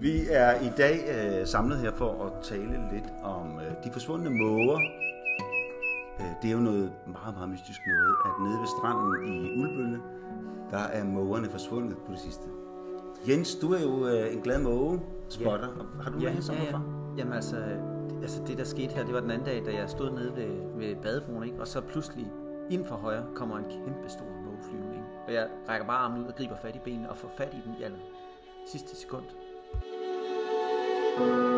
Vi er i dag øh, samlet her for at tale lidt om øh, de forsvundne måger. Øh, det er jo noget meget, meget mystisk noget, at nede ved stranden i Ulbølle, der er mågerne forsvundet på det sidste. Jens, du er jo øh, en glad måge spotter. Ja. Har du ja, ja, ja. Jamen altså, altså, det der skete her, det var den anden dag, da jeg stod nede ved, ved badebroen, ikke? og så pludselig ind for højre kommer en kæmpe stor mågeflyvning. Og jeg rækker bare armen ud og griber fat i benene og får fat i den i aller sidste sekund. Thank you